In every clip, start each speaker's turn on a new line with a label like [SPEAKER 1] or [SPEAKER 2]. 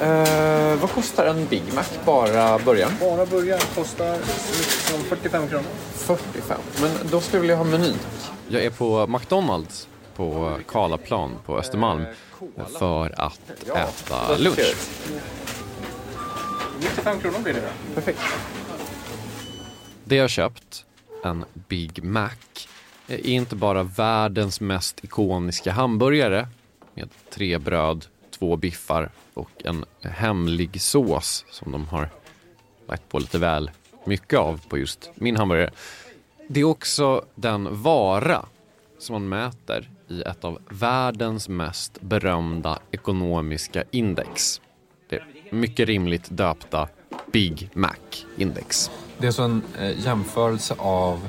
[SPEAKER 1] Eh, vad kostar en Big Mac? Bara början?
[SPEAKER 2] Bara början kostar som 45 kronor.
[SPEAKER 1] 45. Men då skulle jag vilja ha menyn.
[SPEAKER 3] Jag är på McDonalds på Karlaplan på Östermalm för att äta lunch.
[SPEAKER 2] 95 kronor blir det då.
[SPEAKER 1] Perfekt.
[SPEAKER 3] Det jag har köpt, en Big Mac, är inte bara världens mest ikoniska hamburgare med tre bröd, två biffar och en hemlig sås som de har lagt på lite väl mycket av på just min hamburgare. Det är också den vara som man mäter i ett av världens mest berömda ekonomiska index. Det mycket rimligt döpta Big Mac-index.
[SPEAKER 1] Det är alltså en eh, jämförelse av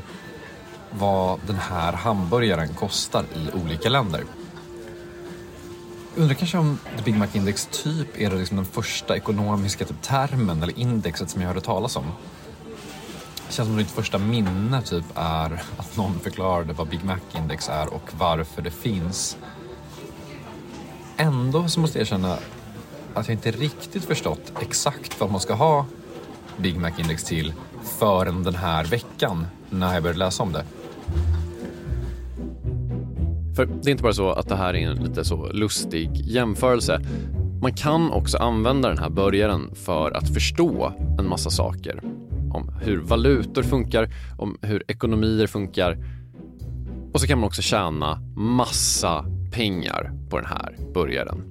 [SPEAKER 1] vad den här hamburgaren kostar i olika länder. Undrar kanske om The Big Mac Index typ är det liksom den första ekonomiska typ, termen eller indexet som jag hörde talas om. Det känns som att mitt första minne typ är att någon förklarade vad Big Mac Index är och varför det finns. Ändå så måste jag erkänna att jag inte riktigt förstått exakt vad man ska ha Big Mac Index till förrän den här veckan när jag började läsa om det.
[SPEAKER 3] För det är inte bara så att det här är en lite så lustig jämförelse. Man kan också använda den här börjaren för att förstå en massa saker. Om hur valutor funkar, om hur ekonomier funkar. Och så kan man också tjäna massa pengar på den här börjaren.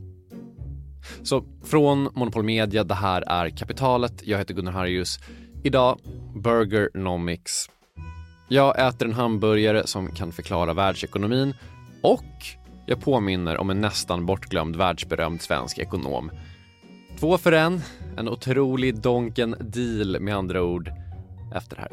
[SPEAKER 3] Så från Monopol Media, det här är Kapitalet. Jag heter Gunnar Harrius. Idag, Burgernomics. Jag äter en hamburgare som kan förklara världsekonomin och jag påminner om en nästan bortglömd världsberömd svensk ekonom. Två för en, en otrolig donken deal med andra ord, efter det här.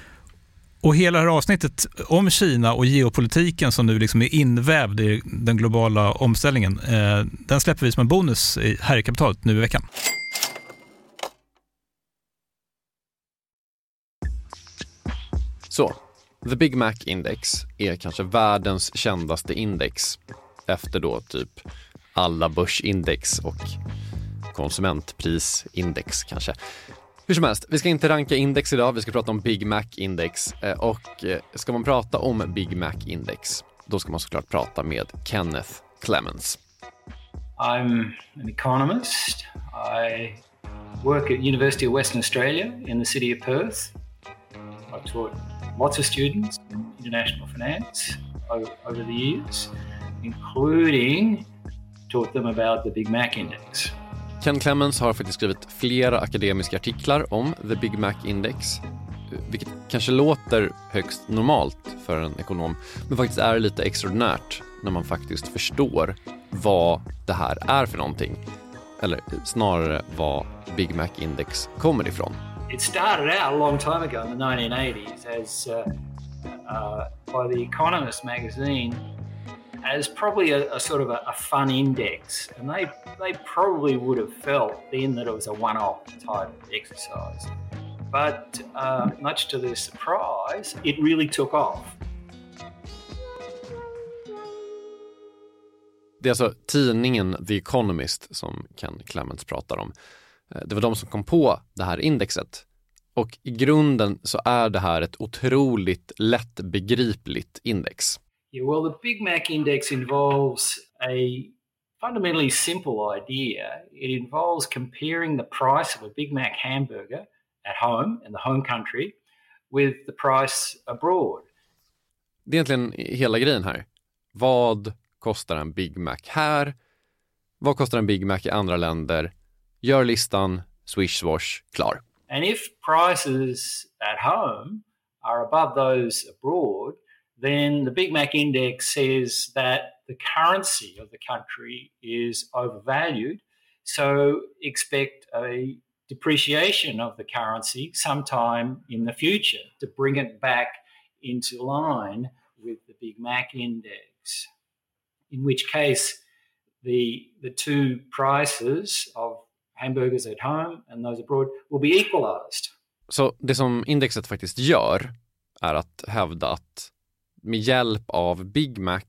[SPEAKER 4] Och hela det här avsnittet om Kina och geopolitiken som nu liksom är invävd i den globala omställningen, eh, den släpper vi som en bonus här i kapitalet nu i veckan.
[SPEAKER 3] Så, The Big Mac Index är kanske världens kändaste index efter då typ alla börsindex och konsumentprisindex kanske. Hur som helst, vi ska inte ranka index idag, vi ska prata om Big Mac Index. Eh, och eh, ska man prata om Big Mac Index, då ska man såklart prata med Kenneth Clemens.
[SPEAKER 5] I'm an economist. I work at University of Western Australia in the city of Perth. I've taught lots of students in international finance over the years, including taught them about the Big Mac Index.
[SPEAKER 3] Ken Clemens har faktiskt skrivit flera akademiska artiklar om The Big Mac Index, vilket kanske låter högst normalt för en ekonom, men faktiskt är lite extraordinärt när man faktiskt förstår vad det här är för någonting. Eller snarare var Big Mac Index kommer ifrån.
[SPEAKER 5] It started out a long time ago in the 1980s as uh, uh, by the Economist magazine as probably a, a sort of a, a, fun index, and they they probably would have felt then that it was a one-off type exercise. But uh, much to their surprise, it really took off.
[SPEAKER 3] Det är alltså tidningen The Economist som Ken Clements pratar om. Eh, det var de som kom på det här indexet. Och i grunden så är det här ett otroligt lättbegripligt index.
[SPEAKER 5] Yeah, well, the Big Mac Index involves a fundamentally simple idea. It involves comparing the price of a Big Mac hamburger at home in the home country with the price abroad.
[SPEAKER 3] Det är egentligen hela grejen här. Vad kostar en Big Mac här? Vad kostar en Big Mac i andra länder? Gör listan, swish swash, klar.
[SPEAKER 5] And if prices at home are above those abroad, then the Big Mac index says that the currency of the country is overvalued. So expect a depreciation of the currency sometime in the future to bring it back into line with the Big Mac index. In which case, the, the two prices of hamburgers at home and those abroad will be equalized.
[SPEAKER 3] Så det som indexet faktiskt gör är att hävda att med hjälp av Big Mac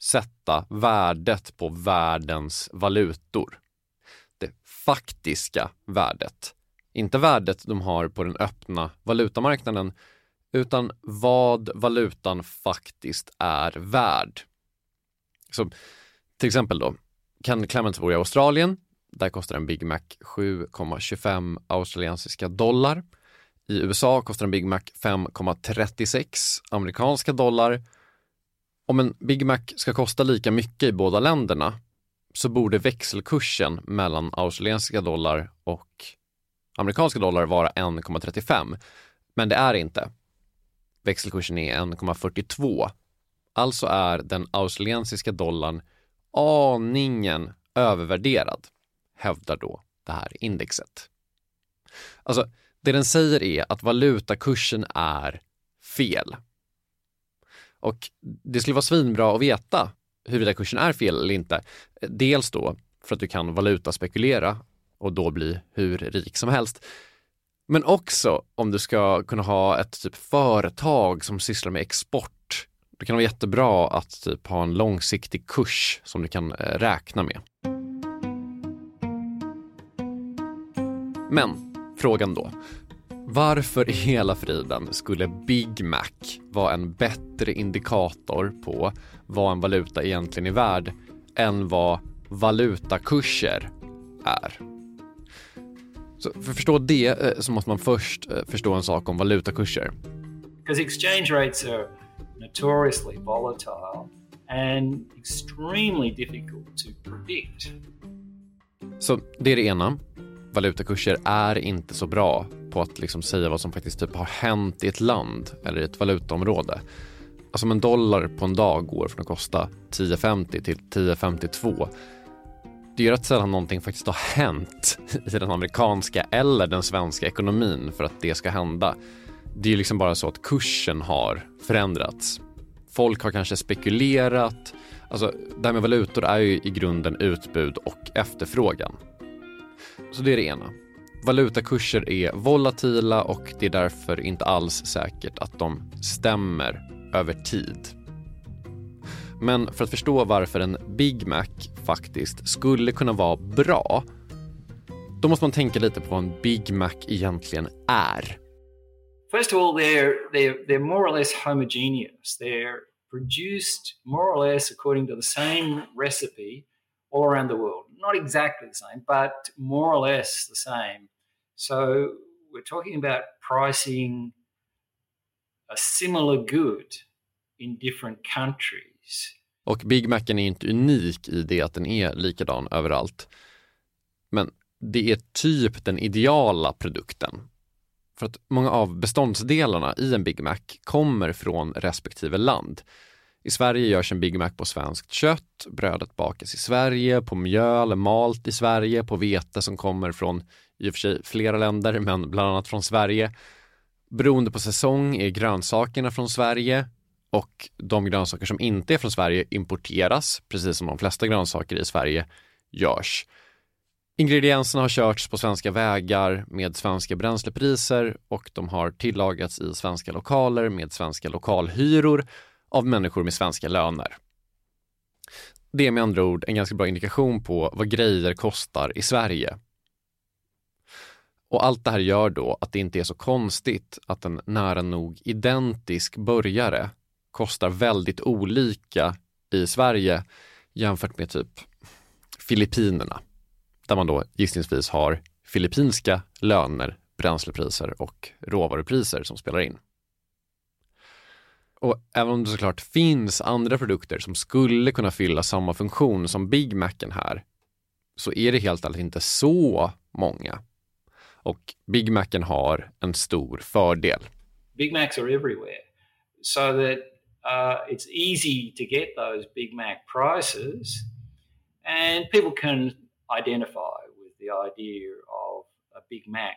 [SPEAKER 3] sätta värdet på världens valutor. Det faktiska värdet. Inte värdet de har på den öppna valutamarknaden, utan vad valutan faktiskt är värd. Så till exempel då, kan Clements bo i Australien. Där kostar en Big Mac 7,25 australiensiska dollar. I USA kostar en Big Mac 5,36 amerikanska dollar. Om en Big Mac ska kosta lika mycket i båda länderna så borde växelkursen mellan australiensiska dollar och amerikanska dollar vara 1,35. Men det är inte. Växelkursen är 1,42. Alltså är den australiensiska dollarn aningen övervärderad, hävdar då det här indexet. Alltså, det den säger är att valutakursen är fel. Och det skulle vara svinbra att veta huruvida kursen är fel eller inte. Dels då för att du kan valutaspekulera och då bli hur rik som helst. Men också om du ska kunna ha ett typ företag som sysslar med export. Det kan vara jättebra att typ ha en långsiktig kurs som du kan eh, räkna med. Men frågan då. Varför i hela friden skulle Big Mac vara en bättre indikator på vad en valuta egentligen är värd än vad valutakurser är? Så för att förstå det eh, så måste man först eh, förstå en sak om valutakurser.
[SPEAKER 5] Because exchange rates are notoriously volatile and extremely difficult to predict.
[SPEAKER 3] Så det är det ena. Valutakurser är inte så bra på att liksom säga vad som faktiskt typ har hänt i ett land eller i ett valutaområde. Alltså om en dollar på en dag går från att kosta 10,50 till 10,52 det är rätt sällan någonting faktiskt har hänt i den amerikanska eller den svenska ekonomin för att det ska hända. Det är liksom bara så att kursen har förändrats. Folk har kanske spekulerat. Alltså, det här med valutor är ju i grunden utbud och efterfrågan. Så det är det ena. Valutakurser är volatila och det är därför inte alls säkert att de stämmer över tid. Men för att förstå varför en Big Mac faktiskt skulle kunna vara bra, då måste man tänka lite på vad en Big Mac egentligen är.
[SPEAKER 5] First of all, they're, they're, they're more or less homogeneous. They're produced more or less according to the same recipe all around the world. Not exactly the same, but more or less the same. So we're talking about pricing a similar good in different countries.
[SPEAKER 3] Och Big Macen är inte unik i det att den är likadan överallt. Men det är typ den ideala produkten. För att många av beståndsdelarna i en Big Mac kommer från respektive land. I Sverige görs en Big Mac på svenskt kött, brödet bakas i Sverige, på mjöl, malt i Sverige, på vete som kommer från i och för sig flera länder, men bland annat från Sverige. Beroende på säsong är grönsakerna från Sverige och de grönsaker som inte är från Sverige importeras, precis som de flesta grönsaker i Sverige görs. Ingredienserna har körts på svenska vägar med svenska bränslepriser och de har tillagats i svenska lokaler med svenska lokalhyror av människor med svenska löner. Det är med andra ord en ganska bra indikation på vad grejer kostar i Sverige. Och allt det här gör då att det inte är så konstigt att en nära nog identisk burgare kostar väldigt olika i Sverige jämfört med typ Filippinerna. Där man då gissningsvis har filippinska löner, bränslepriser och råvarupriser som spelar in. Och även om det såklart finns andra produkter som skulle kunna fylla samma funktion som Big Macen här, så är det helt enkelt inte så många. Och Big Macen har en stor fördel.
[SPEAKER 5] Big Macs are everywhere. So that uh, it's easy to get those Big Mac prices and people can identify with the idea of a Big Mac.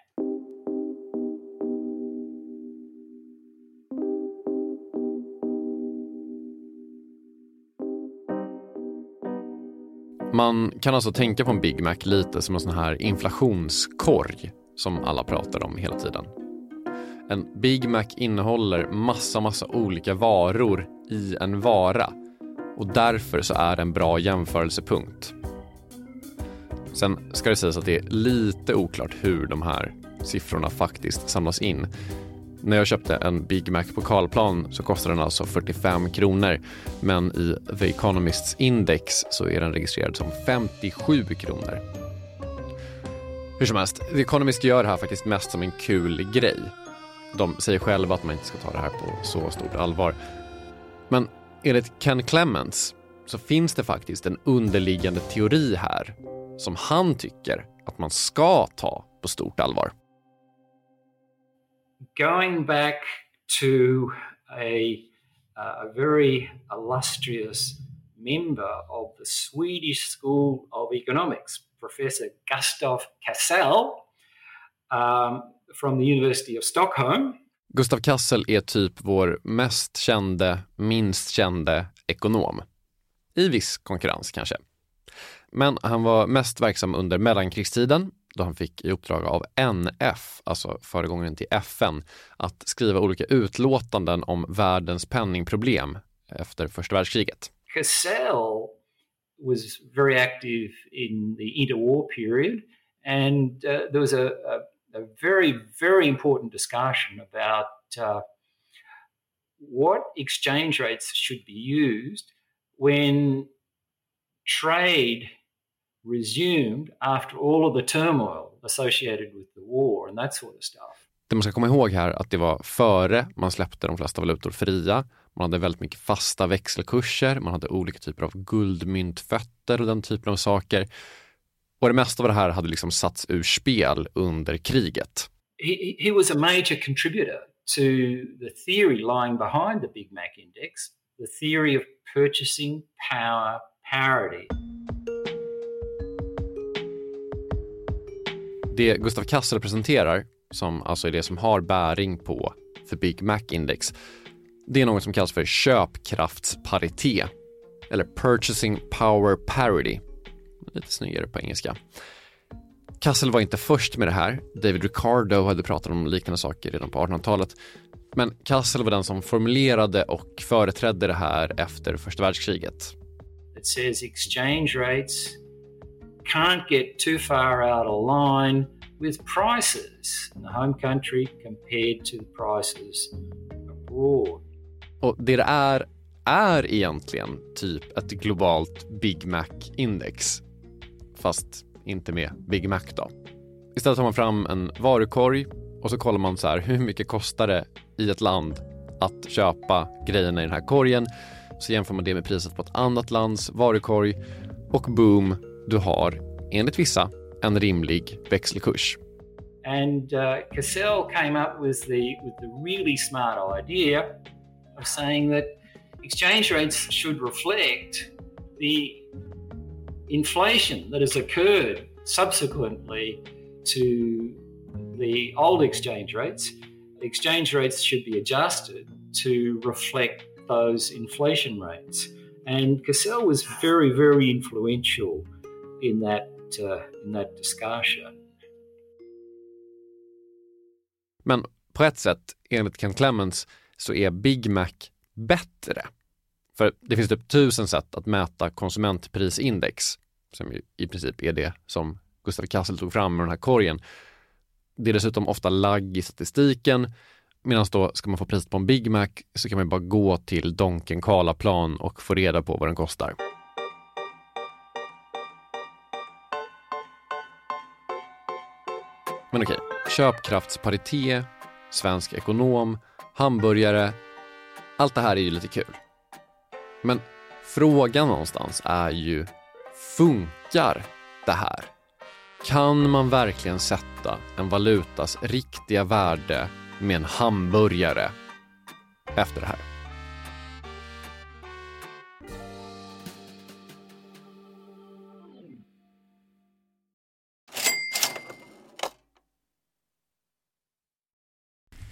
[SPEAKER 3] Man kan alltså tänka på en Big Mac lite som en sån här inflationskorg som alla pratar om hela tiden. En Big Mac innehåller massa, massa olika varor i en vara och därför så är det en bra jämförelsepunkt. Sen ska det sägas att det är lite oklart hur de här siffrorna faktiskt samlas in. När jag köpte en Big Mac på Karlplan så kostar den alltså 45 kronor. Men i The Economists index så är den registrerad som 57 kronor. Hur som helst, The Economist gör det här faktiskt mest som en kul grej. De säger själva att man inte ska ta det här på så stort allvar. Men enligt Ken Clements så finns det faktiskt en underliggande teori här som han tycker att man ska ta på stort allvar.
[SPEAKER 5] Going back to a, uh, a very illustrious member of the Swedish School of Economics, Professor Gustav Kassel um, from the University of Stockholm.
[SPEAKER 3] Gustav Kassel är typ vår mest kände, minst kände ekonom. I viss konkurrens kanske. Men han var mest verksam under mellankrigstiden då han fick i uppdrag av NF, alltså föregångaren till FN, att skriva olika utlåtanden om världens penningproblem efter första världskriget.
[SPEAKER 5] Cassell was very active in the interwar period and uh, there was a, a, a, very, very important discussion about uh, what exchange rates should be used when trade resumed after all of the turmoil associated with the war and that sort of stuff.
[SPEAKER 3] Det man ska komma ihåg här att det var före man släppte de flesta valutor fria. Man hade väldigt mycket fasta växelkurser, man hade olika typer av guldmyntfötter och den typen av saker. Och det mesta av det här hade liksom satts ur spel under kriget.
[SPEAKER 5] He, he was a major contributor to the theory lying behind the Big Mac Index, the theory of purchasing power parity.
[SPEAKER 3] Det Gustav Kassel presenterar, som alltså är det som har bäring på The Big Mac Index, det är något som kallas för köpkraftsparitet eller Purchasing Power Parity. Lite snyggare på engelska. Kassel var inte först med det här. David Ricardo hade pratat om liknande saker redan på 1800-talet. Men Kassel var den som formulerade och företrädde det här efter första världskriget.
[SPEAKER 5] It says exchange rates can't get too far out of line with prices in the home country compared to the prices abroad.
[SPEAKER 3] Och det det är, är egentligen typ ett globalt Big Mac-index. Fast inte med Big Mac då. Istället tar man fram en varukorg och så kollar man så här, hur mycket kostar det i ett land att köpa grejerna i den här korgen? Så jämför man det med priset på ett annat lands varukorg och boom, du har, enligt vissa, en rimlig växelkurs.
[SPEAKER 5] And uh, Cassell came up with the with the really smart idea of saying that exchange rates should reflect the inflation that has occurred subsequently to the old exchange rates. Exchange rates should be adjusted to reflect those inflation rates. And Cassell was very, very influential in that, uh, eh, in that discussion.
[SPEAKER 3] Men på ett sätt, enligt Ken Clemens, så är Big Mac bättre. För det finns typ tusen sätt att mäta konsumentprisindex, som ju i princip är det som Gustav Kassel tog fram med den här korgen. Det är dessutom ofta lagg i statistiken, medan då ska man få priset på en Big Mac så kan man bara gå till Donken Karlaplan och få reda på vad den kostar. Men okej, köpkraftsparitet, svensk ekonom, hamburgare. Allt det här är ju lite kul. Men frågan någonstans är ju, funkar det här? Kan man verkligen sätta en valutas riktiga värde med en hamburgare efter det här?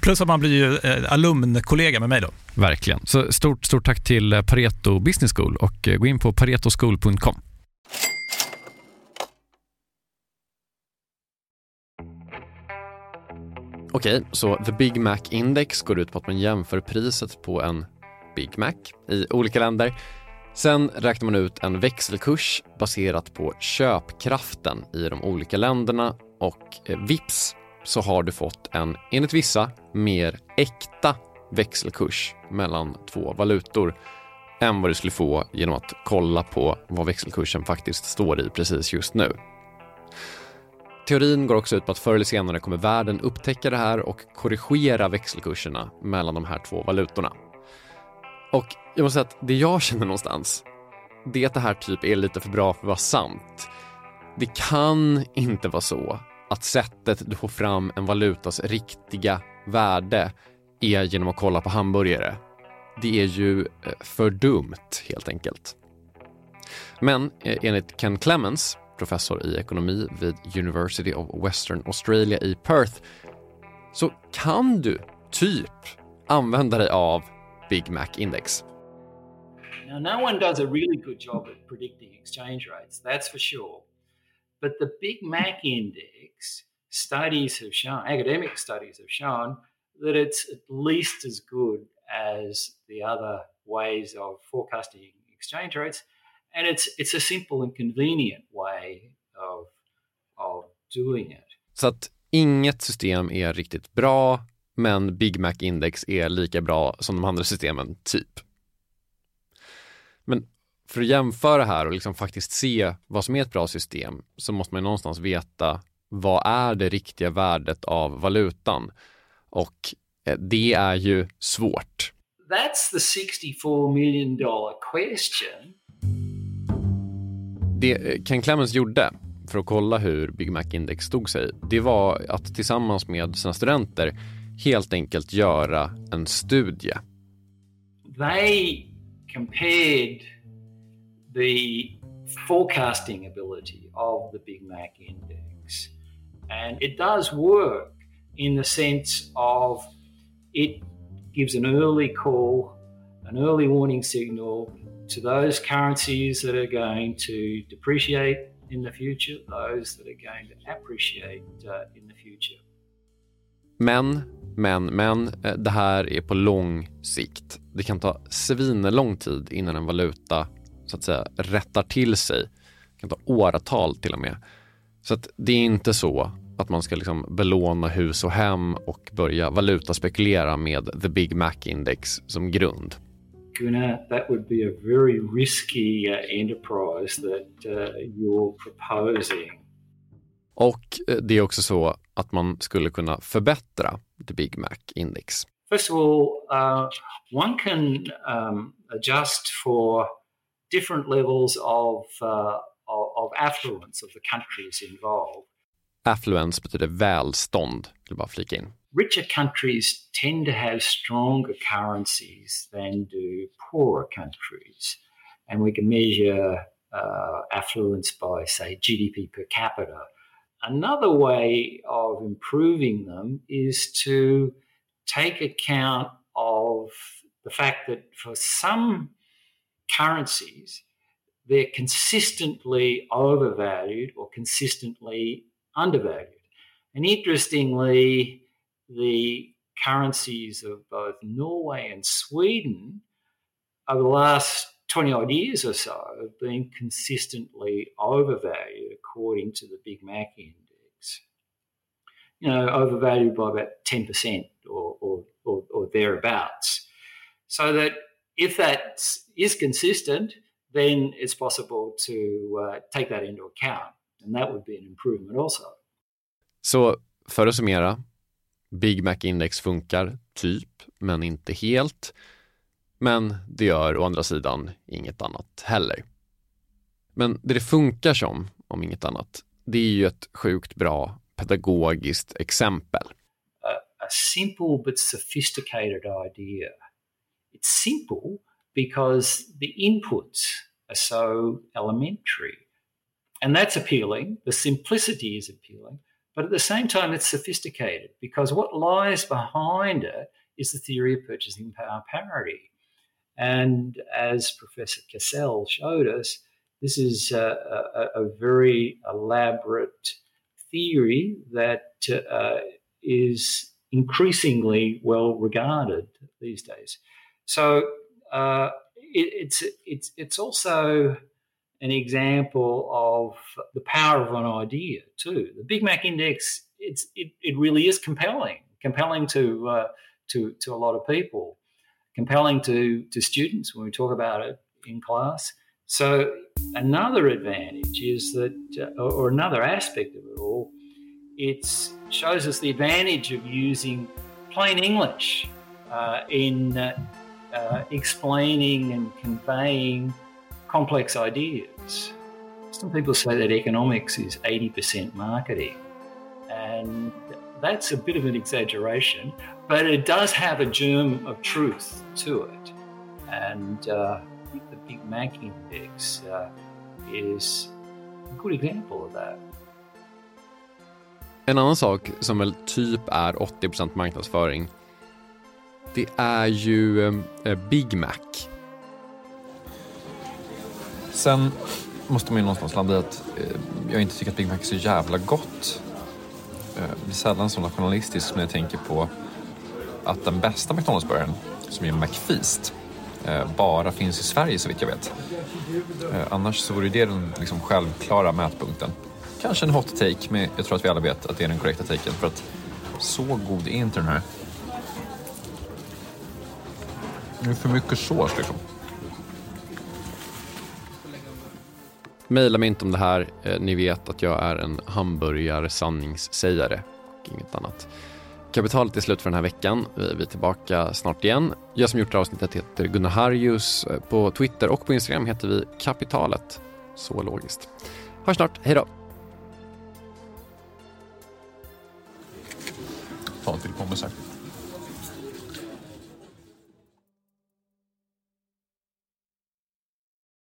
[SPEAKER 4] Plus att man blir ju eh, alumnkollega med mig då.
[SPEAKER 3] Verkligen. Så stort, stort tack till eh, Pareto Business School och eh, gå in på paretoschool.com. Okej, så The Big Mac Index går ut på att man jämför priset på en Big Mac i olika länder. Sen räknar man ut en växelkurs baserat på köpkraften i de olika länderna och eh, vips så har du fått en, enligt vissa, mer äkta växelkurs mellan två valutor än vad du skulle få genom att kolla på vad växelkursen faktiskt står i precis just nu. Teorin går också ut på att förr eller senare kommer världen upptäcka det här och korrigera växelkurserna mellan de här två valutorna. Och jag måste säga att det jag känner någonstans, det är att det här typ är lite för bra för att vara sant. Det kan inte vara så att sättet du får fram en valutas riktiga värde är genom att kolla på hamburgare. Det är ju eh, för dumt helt enkelt. Men eh, enligt Ken Clemens, professor i ekonomi vid University of Western Australia i Perth, så kan du typ använda dig av Big Mac Index.
[SPEAKER 5] Now, no one does a really good job at predicting exchange rates, that's for sure. But the Big Mac Index, studies have shown, academic studies have shown, that it's at least as good as the other ways of forecasting exchange rates. And it's, it's a simple and convenient way of, of doing it.
[SPEAKER 3] Så att inget system är riktigt bra, men Big Mac Index är lika bra som de andra systemen, typ. Men för att jämföra här och liksom faktiskt se vad som är ett bra system så måste man någonstans veta vad är det riktiga värdet av valutan? Och eh, det är ju svårt.
[SPEAKER 5] That's the 64 million dollar question.
[SPEAKER 3] Det eh, Ken Clemens gjorde för att kolla hur Big Mac Index stod sig, det var att tillsammans med sina studenter helt enkelt göra en studie.
[SPEAKER 5] They compared the forecasting ability of the Big Mac Index. And it does work in the sense of it gives an early call, an early warning signal to those currencies that are going to depreciate in the future, those that are going to appreciate uh, in the future.
[SPEAKER 3] Men, men, men, eh, det här är på lång sikt. Det kan ta svinlång tid innan en valuta så att säga rättar till sig. Det kan ta åratal till och med. Så att det är inte så att man ska liksom belåna hus och hem och börja valutaspekulera med the Big Mac Index som grund.
[SPEAKER 5] Gunnar, that would be a very risky uh, enterprise that uh, you're proposing.
[SPEAKER 3] Och eh, det är också så att man skulle kunna förbättra the Big Mac Index.
[SPEAKER 5] First of all, uh, one can um, adjust for different levels of, uh, of, affluence of the countries involved.
[SPEAKER 3] Affluence betyder välstånd, vill bara flika in.
[SPEAKER 5] Richer countries tend to have stronger currencies than do poorer countries. And we can measure uh, affluence by, say, GDP per capita. Another way of improving them is to take account of the fact that for some currencies, they're consistently overvalued or consistently undervalued. And interestingly, the currencies of both Norway and Sweden over the last 20 odd years or so have been consistently overvalued according to the Big Mac index. You know, overvalued by about 10% or, or, or, or thereabouts. So that if that is consistent, then it's possible to uh, take that into account. And that would be an improvement also.
[SPEAKER 3] Så för att summera, Big Mac Index funkar typ, men inte helt. Men det gör å andra sidan inget annat heller. Men det det funkar som, om inget annat, det är ju ett sjukt bra pedagogiskt exempel.
[SPEAKER 5] A, a simple but sophisticated idea. It's simple because the inputs are so elementary. And that's appealing. The simplicity is appealing. But at the same time, it's sophisticated because what lies behind it is the theory of purchasing power parity. And as Professor Cassell showed us, this is a, a, a very elaborate theory that uh, is increasingly well regarded these days. So uh, it, it's it's it's also an example of the power of an idea too. The Big Mac Index, it's it, it really is compelling, compelling to uh, to to a lot of people, compelling to to students when we talk about it in class. So another advantage is that, uh, or another aspect of it all, it shows us the advantage of using plain English uh, in uh, explaining and conveying complex ideas. Some people say that economics is 80% marketing, and that's a bit of an exaggeration, but it does have a germ of truth to it. And uh, I think the Big Mac Index uh, is a good example of that.
[SPEAKER 3] En annan sak som väl typ är 80% marknadsföring, det är ju eh, Big Mac.
[SPEAKER 1] Sen måste man ju någonstans landa i att eh, jag inte tycker att Big Mac är så jävla gott. Eh, det är sällan så nationalistisk liksom när jag tänker på att den bästa McDonalds-burgaren, som är McFeast, eh, bara finns i Sverige så vitt jag vet. Eh, annars så vore det den liksom självklara mätpunkten. Kanske en hot take, men jag tror att vi alla vet att det är den korrekta taken för att så god är inte den här. Det är för mycket sås liksom.
[SPEAKER 3] Maila mig inte om det här. Eh, Ni vet att jag är en hamburgarsanningssägare och inget annat. Kapitalet är slut för den här veckan. Vi är tillbaka snart igen. Jag som gjort det här avsnittet heter Gunnar Harjus. Eh, På Twitter och på Instagram heter vi Kapitalet. Så logiskt. Hörs snart. Hej då!
[SPEAKER 1] Ta en till pommes här.